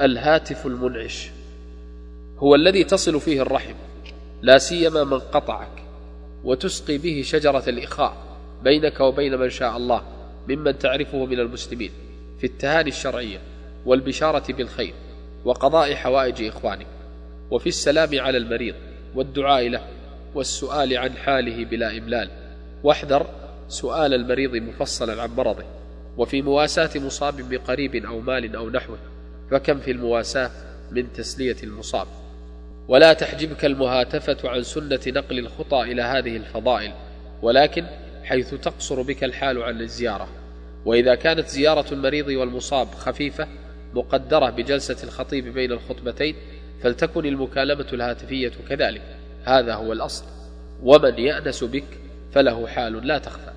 الهاتف المنعش. هو الذي تصل فيه الرحم لا سيما من قطعك وتسقي به شجرة الإخاء بينك وبين من شاء الله ممن تعرفه من المسلمين في التهاني الشرعية والبشارة بالخير وقضاء حوائج إخوانك وفي السلام على المريض والدعاء له والسؤال عن حاله بلا إملال. واحذر سؤال المريض مفصلا عن مرضه وفي مواساة مصاب بقريب أو مال أو نحوه. فكم في المواساة من تسلية المصاب؟ ولا تحجبك المهاتفة عن سنة نقل الخطى إلى هذه الفضائل ولكن حيث تقصر بك الحال عن الزيارة. وإذا كانت زيارة المريض والمصاب خفيفة مقدرة بجلسة الخطيب بين الخطبتين فلتكن المكالمة الهاتفية كذلك. هذا هو الأصل. ومن يأنس بك فله حال لا تخفى.